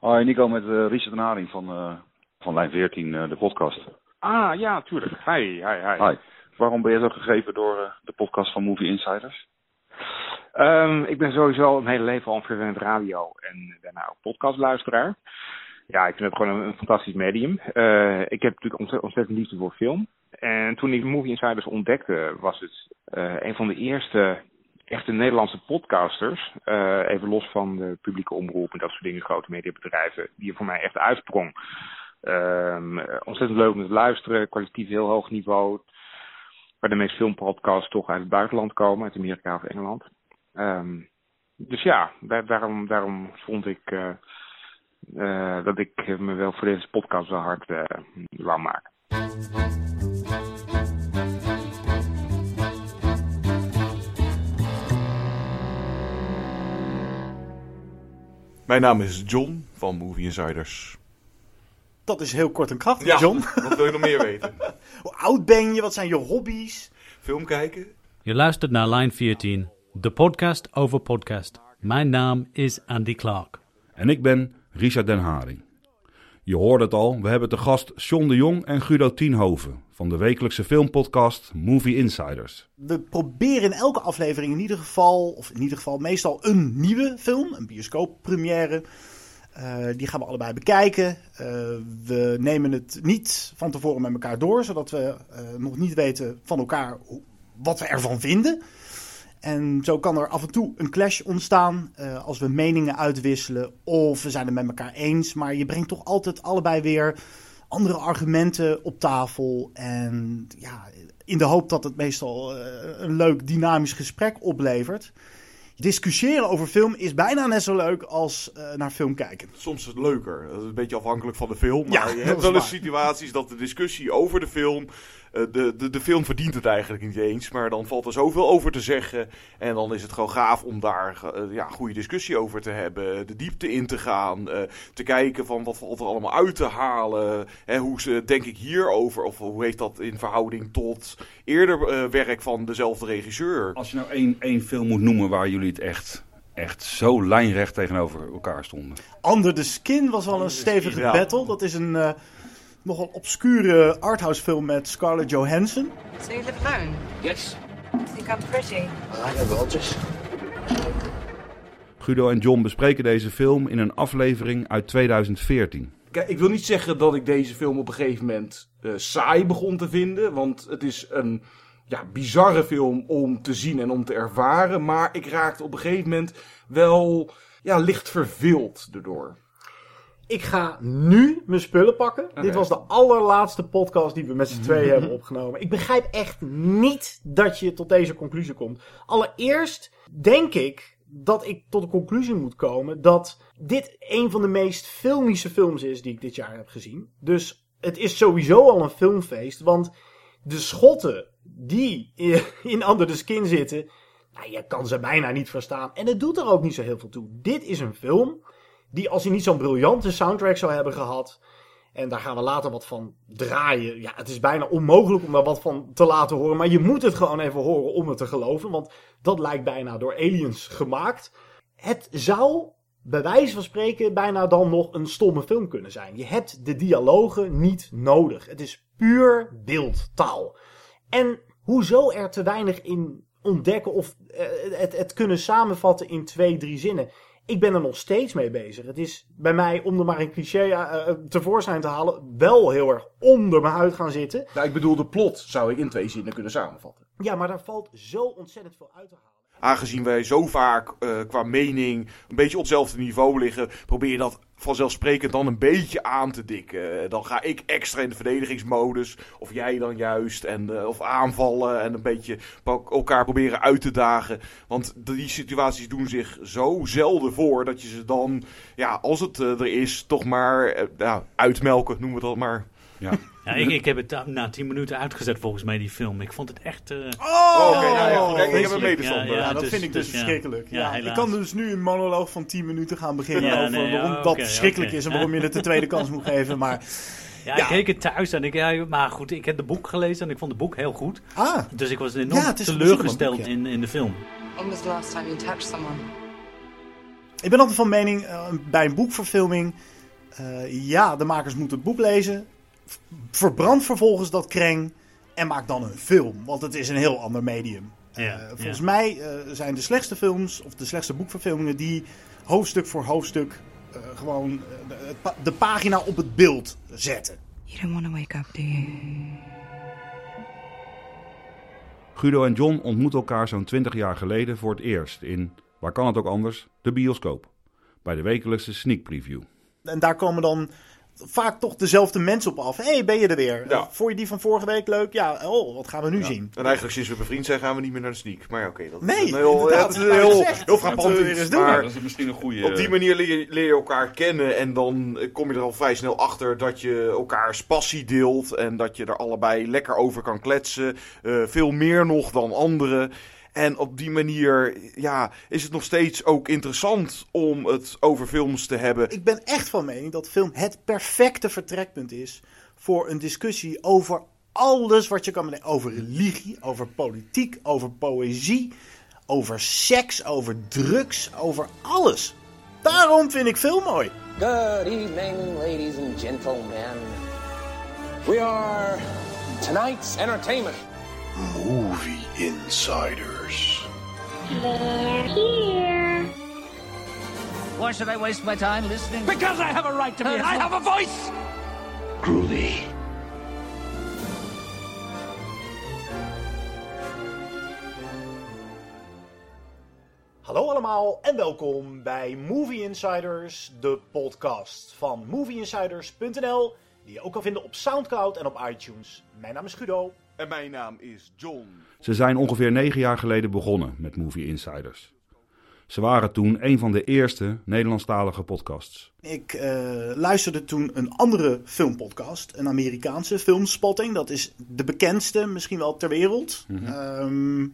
Hoi, Nico met uh, Richard en Haring van, uh, van Lijn 14, uh, de podcast. Ah, ja, tuurlijk. Hi, hi, hi. Hi. Waarom ben je zo gegeven door de podcast van Movie Insiders? Um, ik ben sowieso mijn hele leven al een verwend radio en daarna ook podcastluisteraar. Ja, ik vind het gewoon een, een fantastisch medium. ik heb natuurlijk ontzettend, ontzettend liefde voor film. En toen ik Movie Insiders ontdekte, was het een van de eerste echte Nederlandse podcasters, uh, even los van de publieke omroep en dat soort dingen, grote mediabedrijven, die er voor mij echt uitsprong. Um, ontzettend leuk om te luisteren, kwalitatief heel hoog niveau. Waar de meeste filmpodcasts toch uit het buitenland komen, uit Amerika of Engeland. Um, dus ja, daar, daarom, daarom vond ik uh, uh, dat ik me wel voor deze podcast wel hard wou maken. Mijn naam is John van Movie Insiders. Dat is heel kort en krachtig, ja, John. Wat wil je nog meer weten? Hoe oud ben je? Wat zijn je hobby's? Film kijken. Je luistert naar Line 14, de podcast over podcast. Mijn naam is Andy Clark. En ik ben Richard Den Haring. Je hoort het al, we hebben te gast John de Jong en Guido Tienhoven van de wekelijkse filmpodcast Movie Insiders. We proberen in elke aflevering in ieder geval, of in ieder geval meestal een nieuwe film, een bioscooppremière. Uh, die gaan we allebei bekijken. Uh, we nemen het niet van tevoren met elkaar door, zodat we uh, nog niet weten van elkaar wat we ervan vinden. En zo kan er af en toe een clash ontstaan uh, als we meningen uitwisselen of we zijn het met elkaar eens. Maar je brengt toch altijd allebei weer andere argumenten op tafel. En ja, in de hoop dat het meestal uh, een leuk dynamisch gesprek oplevert. Discussiëren over film is bijna net zo leuk als uh, naar film kijken. Soms is het leuker. Dat is een beetje afhankelijk van de film. Maar Ja, je hebt wel eens situaties dat de discussie over de film. Eh, de, de, de film verdient het eigenlijk niet eens. Maar dan valt er zoveel over te zeggen. En dan is het gewoon gaaf om daar eh, ja, goede discussie over te hebben. De diepte in te gaan. eh, te kijken van wat valt er allemaal uit te halen. Hè, hoe ze, denk ik hierover. Of hoe heeft dat in verhouding tot eerder werk van dezelfde regisseur. Als je nou één, één film moet noemen waar jullie het echt, echt zo lijnrecht tegenover elkaar stonden. Under the Skin was wel een stevige battle. Dat is een uh, nogal obscure arthouse film met Scarlett Johansson. So you live alone? Yes. Think I'm pretty? I know Rogers. Guido en John bespreken deze film in een aflevering uit 2014. Kijk, ik wil niet zeggen dat ik deze film op een gegeven moment eh, saai begon te vinden. Want het is een ja, bizarre film om te zien en om te ervaren. Maar ik raakte op een gegeven moment wel ja, licht verveeld erdoor. Ik ga nu mijn spullen pakken. Dit was de allerlaatste podcast die we met z'n tweeën hebben opgenomen. Ik begrijp echt niet dat je tot deze conclusie komt. Allereerst denk ik dat ik tot de conclusie moet komen dat dit een van de meest filmische films is die ik dit jaar heb gezien. Dus het is sowieso al een filmfeest, want de schotten die in- in Under the Skin zitten, nou, je kan ze bijna niet verstaan. En het doet er ook niet zo heel veel toe. Dit is een film die als hij niet zo'n briljante soundtrack zou hebben gehad. En daar gaan we later wat van draaien. Ja, het is bijna onmogelijk om daar wat van te laten horen. Maar je moet het gewoon even horen om het te geloven. Want dat lijkt bijna door aliens gemaakt. Het zou, bij wijze van spreken, bijna dan nog een stomme film kunnen zijn. Je hebt de dialogen niet nodig. Het is puur beeldtaal. En hoezo er te weinig in ontdekken of eh, het, het kunnen samenvatten in twee, drie zinnen. Ik ben er nog steeds mee bezig. Het is bij mij, om er maar een cliché eh, tevoorschijn te halen, wel heel erg onder mijn huid gaan zitten. Nou, ik bedoel, de plot zou ik in twee zinnen kunnen samenvatten. Ja, maar daar valt zo ontzettend veel uit te halen. Aangezien wij zo vaak eh, qua mening een beetje op hetzelfde niveau liggen, probeer je dat vanzelfsprekend dan een beetje aan te dikken. Dan ga ik extra in de verdedigingsmodus, of jij dan juist, en, eh, of aanvallen en een beetje elkaar proberen uit te dagen. Want die situaties doen zich zo zelden voor dat je ze dan, ja, als het eh, er is, toch maar uitmelken, noemen we dat maar. Ja. Ja, ik, ik heb het na- tien minuten uitgezet volgens mij, die film. Ik vond het echt... eh, Oh, oké, nou ja, ik heb vreselijk. medestander. Ja, Ja, ja, dat dus- vind ik dus, dus verschrikkelijk. Ja, Ja, ik kan dus nu een monoloog van 10 minuten gaan beginnen Ja, over nee, waarom dat verschrikkelijk is en waarom je het de tweede kans moet geven. Maar Ja, Ja. ik keek het thuis en ik... Ja, maar goed, ik heb het boek gelezen en ik vond het boek heel goed. ah, Dus ik was enorm het teleurgesteld een boek, ja. in, in de film. When was the last time you touched someone? ik ben altijd van mening, eh, bij een boekverfilming, eh, ja, de makers moeten het boek lezen. Verbrand vervolgens dat kreng en maak dan een film, want het is een heel ander medium. Ja, Eh, volgens ja. mij eh, zijn de slechtste films, of de slechtste boekverfilmingen, die hoofdstuk voor hoofdstuk eh, gewoon de pagina op het beeld zetten. You don't want to wake up, do you? Guido en John ontmoeten elkaar zo'n 20 jaar geleden voor het eerst in, waar kan het ook anders, de bioscoop. Bij de wekelijkse sneak preview. En daar komen dan vaak toch dezelfde mensen op af. Hé, hey, ben je er weer? Ja. Eh, Vond je die van vorige week leuk? Ja, oh, wat gaan we nu zien? En eigenlijk sinds we bevriend zijn gaan we niet meer naar de sneak. Maar ja, oké. dat Nee, is een heel, inderdaad, het is heel, heel frappant weer eens doen. maar dat is misschien een goede... Op die manier leer je, leer je elkaar kennen en dan kom je er al vrij snel achter dat je elkaars passie deelt en dat je er allebei lekker over kan kletsen. Eh, veel meer nog dan anderen. En op die manier ja, is het nog steeds ook interessant om het over films te hebben. Ik ben echt van mening dat film het perfecte vertrekpunt is voor een discussie over alles wat je kan bedenken. Over religie, over politiek, over poëzie, over seks, over drugs, over alles. Daarom vind ik film mooi. Good evening, ladies and gentlemen. We are tonight's entertainment. Movie Insiders. Why should I waste my time listening? Because I have a right to be. I have a voice. Groovy. Hallo allemaal en welkom bij Movie Insiders, de podcast van movieinsiders.nl, die je ook kan vinden op Soundcloud en op iTunes. Mijn naam is Guido. En mijn naam is John. Ze zijn ongeveer negen jaar geleden begonnen met Movie Insiders. Ze waren toen een van de eerste Nederlandstalige podcasts. Ik eh, luisterde toen een andere filmpodcast, een Amerikaanse filmspotting. Dat is de bekendste, misschien wel ter wereld. Ehm,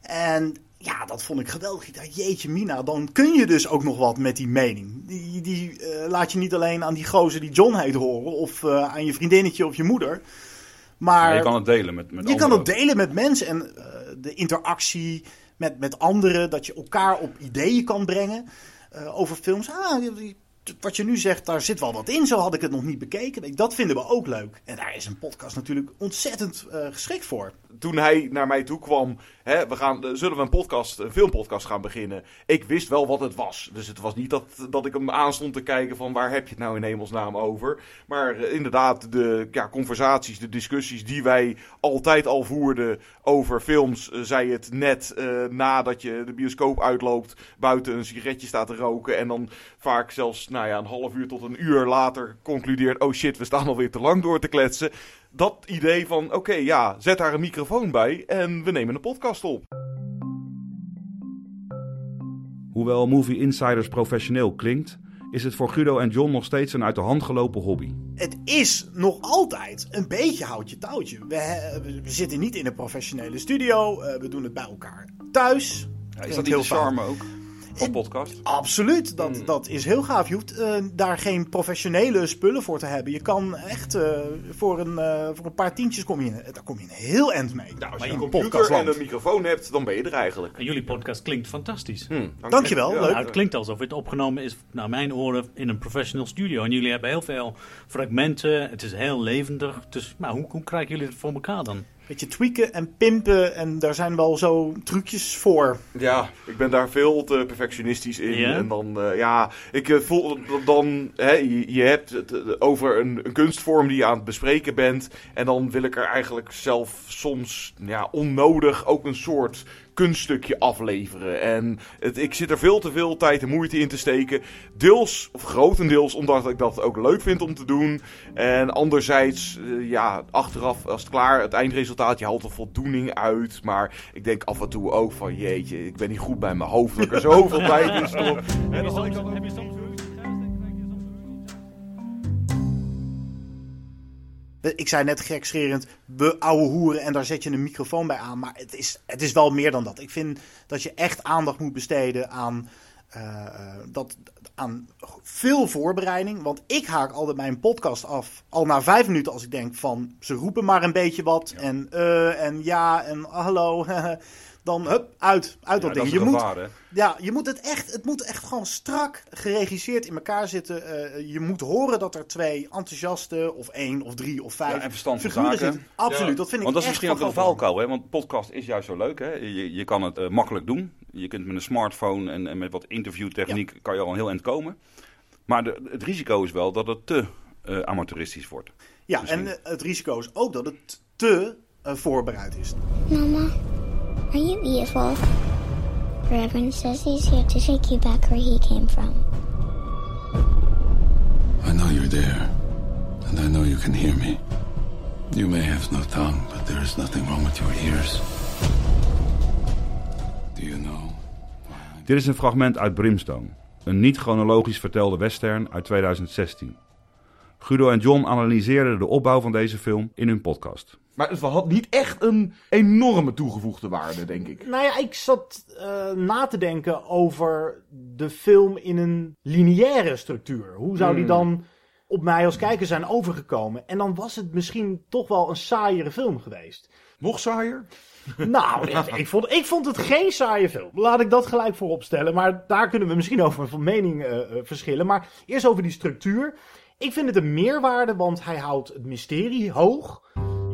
en ja, dat vond ik geweldig. Ik dacht, jeetje mina, dan kun je dus ook nog wat met die mening. Die, die eh, laat je niet alleen aan die gozer die John heet horen, of eh, aan je vriendinnetje of je moeder. Maar je kan het delen met, met je kan het delen met mensen en eh, de interactie met, met anderen, dat je elkaar op ideeën kan brengen eh, over films. Ah, die- die- wat je nu zegt, daar zit wel wat in. Zo had ik het nog niet bekeken. Dat vinden we ook leuk. En daar is een podcast natuurlijk ontzettend eh, geschikt voor. toen hij naar mij toe kwam, hè, we gaan, eh, zullen we een podcast, een filmpodcast gaan beginnen? Ik wist wel wat het was. Dus het was niet dat, dat ik hem aanstond te kijken van waar heb je het nou in hemelsnaam over. Maar eh, inderdaad, de ja, conversaties, de discussies die wij altijd al voerden over films, zij het net nadat je de bioscoop uitloopt, buiten een sigaretje staat te roken en dan vaak zelfs nou ja, een half uur tot een uur later concludeert, oh shit, we staan alweer te lang door te kletsen dat idee van, oké, ja, zet daar een microfoon bij en we nemen een podcast op. Hoewel Movie Insiders professioneel klinkt, is het voor Guido en John nog steeds een uit de hand gelopen hobby. Het is nog altijd een beetje houtje touwtje. We, zitten niet in een professionele studio. eh, we doen het bij elkaar thuis. is Klinkt dat niet heel de fout. charme ook? Van podcast? Absoluut, dat, Hmm. dat is heel gaaf. Je hoeft eh, daar geen professionele spullen voor te hebben. Je kan echt eh, voor, een, eh, voor een paar tientjes kom je, daar kom je een heel eind mee. Nou, als Maar je een computer en een microfoon hebt, dan ben je er eigenlijk. En jullie podcast klinkt fantastisch. Hm, dank Dankjewel, je. leuk. Nou, het klinkt alsof het opgenomen is, naar mijn oren, in een professional studio. En jullie hebben heel veel fragmenten. Het is heel levendig. Dus maar hoe, hoe krijgen jullie het voor elkaar dan? Beetje tweaken en pimpen en daar zijn wel zo trucjes voor. Ja, ik ben daar veel te perfectionistisch in. En dan, eh, ja, ik eh, voel dat dan, hè, je, je hebt het eh, over een, een kunstvorm die je aan het bespreken bent. En dan wil ik er eigenlijk zelf soms, ja, onnodig ook een soort kunststukje afleveren. En het, ik zit er veel te veel tijd en moeite in te steken. Deels, of grotendeels, omdat ik dat ook leuk vind om te doen. En anderzijds, eh, ja, achteraf, als het klaar, het eindresultaat, je haalt er voldoening uit. Maar ik denk af en toe ook van, jeetje, ik ben niet goed bij mijn hoofd. Dat ik er zoveel tijd in stop. En dan had ik dan ook- Ik zei net gekscherend, we ouwe hoeren en daar zet je een microfoon bij aan. Maar het is, het is wel meer dan dat. Ik vind dat je echt aandacht moet besteden aan, eh, eh, dat, aan veel voorbereiding. Want ik haak altijd mijn podcast af, al na vijf minuten als ik denk van... ze roepen maar een beetje wat en eh en ja en hallo. dan hup, uit, uit dat Ja, ding. is je, moet, hè? ja, je moet het echt, het moet echt gewoon strak geregisseerd in elkaar zitten. Eh, je moet horen dat er twee enthousiaste, of één, of drie, of vijf Ja, en verstand van figuren zaken. zitten. Absoluut, dat vind ik Want dat is misschien ook van een valkuil, hè? Want podcast is juist zo leuk, hè? Je, je kan het eh, makkelijk doen. Je kunt met een smartphone en, en met wat interviewtechniek kan je al een heel eind komen. Maar de, het risico is wel dat het te eh, amateuristisch wordt. Ja, Misschien. en het risico is ook dat het te eh, voorbereid is. Mama, are you evil? Reverend says he's here to take you back where he came from. I know you're there, and I know you can hear me. You may have no tongue, but there is nothing wrong with your ears. Do you know? Dit is een fragment uit Brimstone. Een niet chronologisch vertelde western uit 2016. Guido en John analyseerden de opbouw van deze film in hun podcast. Maar het had niet echt een enorme toegevoegde waarde, denk ik. Nou ja, ik zat eh, na te denken over de film in een lineaire structuur. Hoe zou die Hmm. dan op mij als kijker zijn overgekomen? En dan was het misschien toch wel een saaiere film geweest. Nog saaier? Nou, ik, ik vond, ik vond het geen saaie film. Laat ik dat gelijk voorop stellen. Maar daar kunnen we misschien over van mening eh, eh, verschillen. Maar eerst over die structuur. Ik vind het een meerwaarde, want hij houdt het mysterie hoog.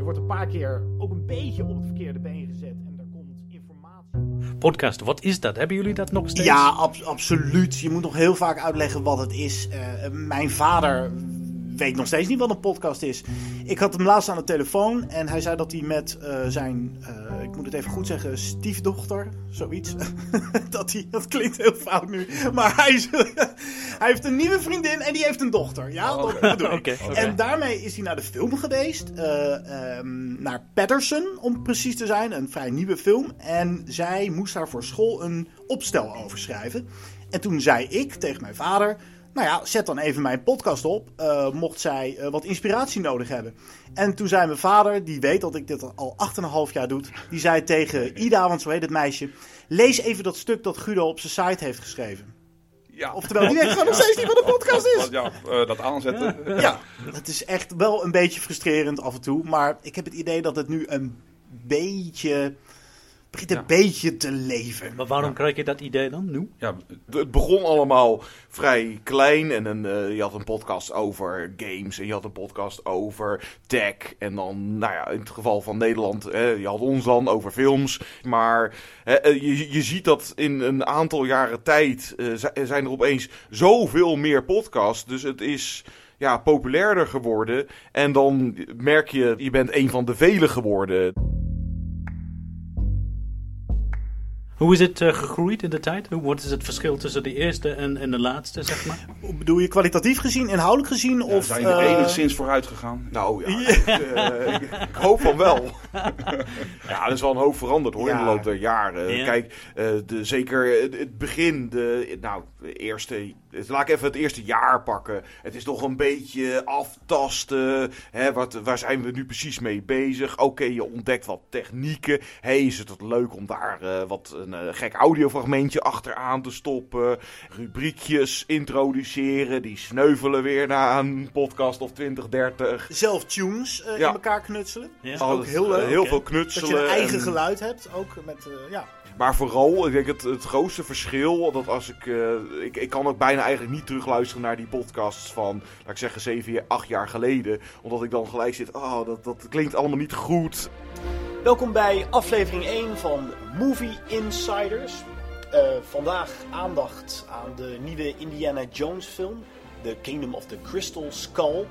Je wordt een paar keer ook een beetje op het verkeerde been gezet. En er komt informatie. Podcast, wat is dat? Hebben jullie dat nog steeds? Ja, ab- absoluut. Je moet nog heel vaak uitleggen wat het is. Eh, mijn vader weet nog steeds niet wat een podcast is. Ik had hem laatst aan de telefoon en hij zei dat hij met eh, zijn, eh, ik moet het even goed zeggen, stiefdochter, zoiets. dat, hij, dat klinkt heel fout nu. Maar hij, is- hij heeft een nieuwe vriendin en die heeft een dochter. Ja, dat bedoel ik. En daarmee is hij naar de film geweest. eh, ehm, naar Patterson, om precies te zijn. Een vrij nieuwe film. En zij moest daar voor school een opstel over schrijven. En toen zei ik tegen mijn vader... Nou ja, zet dan even mijn podcast op. eh, mocht zij eh, wat inspiratie nodig hebben. En toen zei mijn vader, die weet dat ik dit al 8,5 jaar doe. Die zei tegen Ida, want zo heet het meisje. Lees even dat stuk dat Guido op zijn site heeft geschreven. Ja. Oftewel, die weet gewoon nog steeds niet wat een podcast is. Ja, eh, dat aanzetten. Ja, het is echt wel een beetje frustrerend af en toe. Maar ik heb het idee dat het nu een beetje. Begint een beetje te leven. Maar waarom krijg je dat idee dan nu? Ja, het begon allemaal vrij klein. En een, eh, je had een podcast over games. En je had een podcast over tech. En dan, nou ja, in het geval van Nederland, eh, je had ons dan over films. Maar eh, je, je ziet dat in een aantal jaren tijd eh, zi- zijn er opeens zoveel meer podcasts. Dus het is ja, populairder geworden. En dan merk je, je bent een van de velen geworden. Hoe is het eh, gegroeid in de tijd? Hoe, wat is het verschil tussen de eerste en, en de laatste, zeg maar? Bedoel je kwalitatief gezien, inhoudelijk gezien? of, zijn er eh, enigszins vooruit gegaan? Nou ja, ik, eh, ik, ik hoop van wel. ja, er is wel een hoop veranderd hoor in de Ja. loop der jaren. Ja. Kijk, eh, de, zeker het- het begin, de, nou, eerste, laat ik even het eerste jaar pakken. Het is nog een beetje aftasten. Hè, wat, waar zijn we nu precies mee bezig? Oké, je ontdekt wat technieken. Hey, is het leuk om daar eh, wat een eh, gek audiofragmentje achteraan te stoppen? Rubriekjes introduceren, die sneuvelen weer na een podcast of 20, 30. zelf tunes eh, Ja. in elkaar knutselen. Ja. Dat is ook heel leuk. heel veel Dat knutselen. je een eigen en- geluid hebt, ook met, ja. Maar vooral, ik denk het, het grootste verschil, dat als ik, eh, ik... Ik kan ook bijna eigenlijk niet terugluisteren naar die podcasts van, laat ik zeggen, 7, 8 jaar geleden. Omdat ik dan gelijk zit, oh, dat, dat klinkt allemaal niet goed. Welkom bij aflevering 1 van Movie Insiders. Eh, vandaag aandacht aan de nieuwe Indiana Jones film, The Kingdom of the Crystal Skull.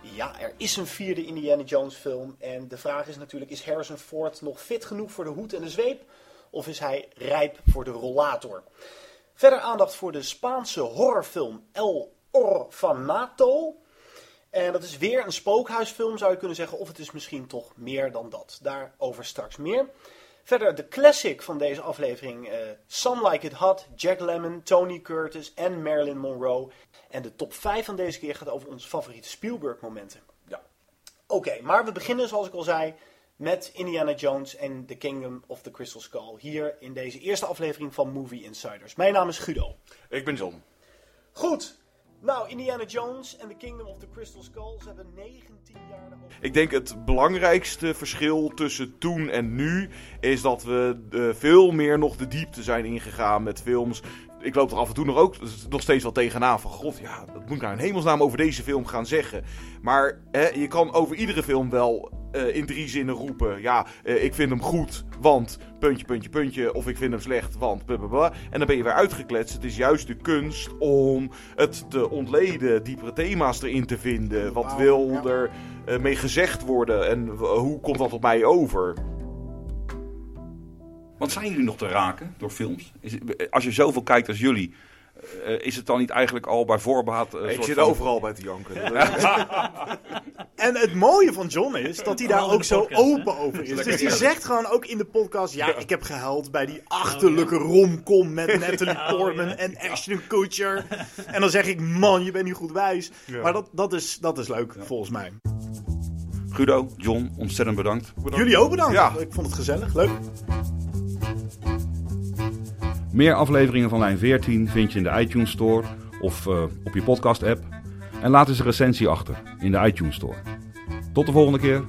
Ja, er is een vierde Indiana Jones film en de vraag is natuurlijk, is Harrison Ford nog fit genoeg voor de hoed en de zweep? Of is hij rijp voor de rollator? Verder aandacht voor de Spaanse horrorfilm El Orfanato. En dat is weer een spookhuisfilm, zou je kunnen zeggen. Of het is misschien toch meer dan dat. Daarover straks meer. Verder de classic van deze aflevering. eh Some Like It Hot, Jack Lemmon, Tony Curtis en Marilyn Monroe. En de top 5 van deze keer gaat over onze favoriete Spielberg momenten. Ja. Oké, maar we beginnen zoals ik al zei met Indiana Jones en The Kingdom of the Crystal Skull. Hier in deze eerste aflevering van Movie Insiders. Mijn naam is Guido. Ik ben John. Goed. Nou, Indiana Jones en The Kingdom of the Crystal Skull. Ze hebben 19 jaar. Ik denk het belangrijkste verschil tussen toen en nu is dat we eh, veel meer nog de diepte zijn ingegaan met films. Ik loop er af en toe nog ook nog steeds wel tegenaan van god, ja, dat moet ik nou in hemelsnaam over deze film gaan zeggen. Maar hè, je kan over iedere film wel eh, in drie zinnen roepen, ja, eh, ik vind hem goed, want puntje, puntje, puntje, of ik vind hem slecht, want blablabla. En dan ben je weer uitgekletst. Het is juist de kunst om het te ontleden, diepere thema's erin te vinden. Wat wil er eh, mee gezegd worden en hoe komt dat op mij over? Want zijn jullie nog te raken door films? Is als je zoveel kijkt als jullie, eh, is het dan niet eigenlijk al bij voorbaat... eh, Ik soort zit van- overal bij te janken. En het mooie van John is dat hij daar ook zo podcast, hè? open over is. Dus hij zegt gewoon ook in de podcast: Ja, ik heb gehuild bij die achterlijke romcom met Natalie Oh, Portman ja. en Ashton Kutcher. En dan zeg ik: Man, je bent niet goed wijs. Ja. Maar dat, dat, is, dat is leuk, volgens mij. Guido, John, ontzettend bedankt. Jullie ook bedankt. Ja. Ik vond het gezellig, leuk. Meer afleveringen van Lijn 14 vind je in de iTunes Store of eh, op je podcast app. En laat eens een recensie achter in de iTunes Store. Tot de volgende keer.